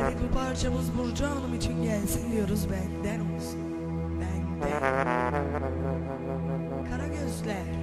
Evet bu parçamız Burcu Hanım için gelsin diyoruz benden olsun. Benden. Kara gözler.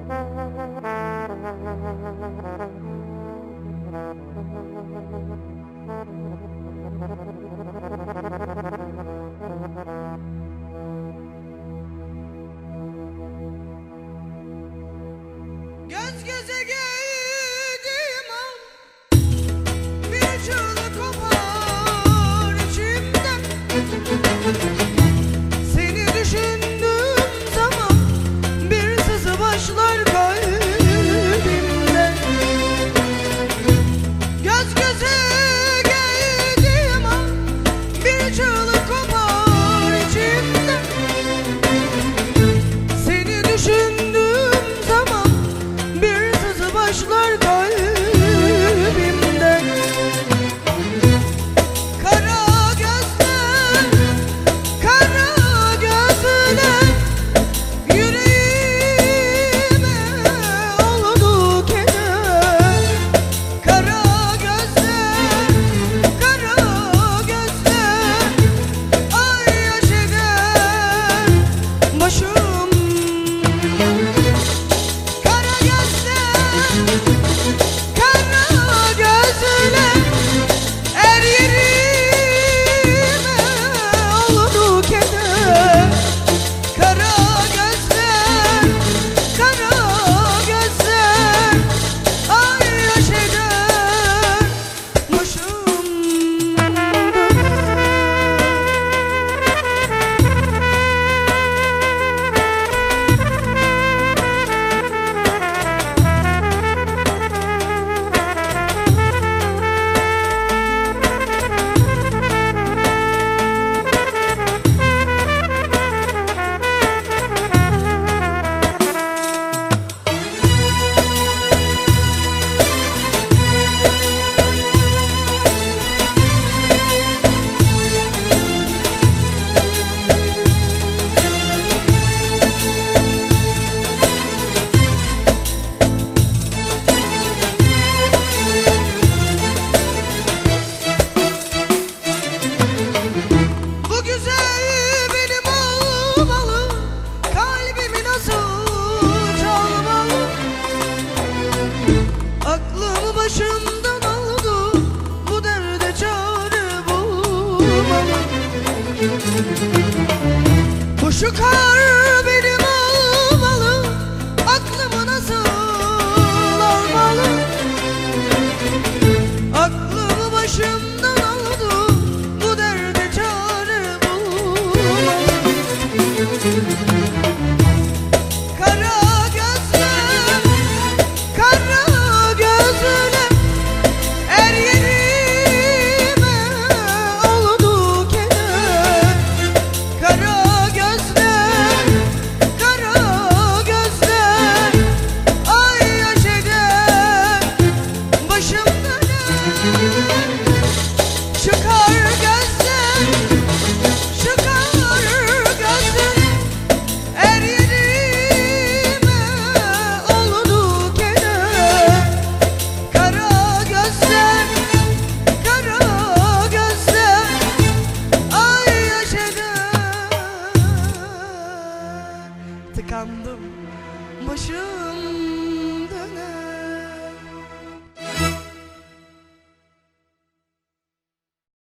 future. Thank you. çıkar tıkandım Başım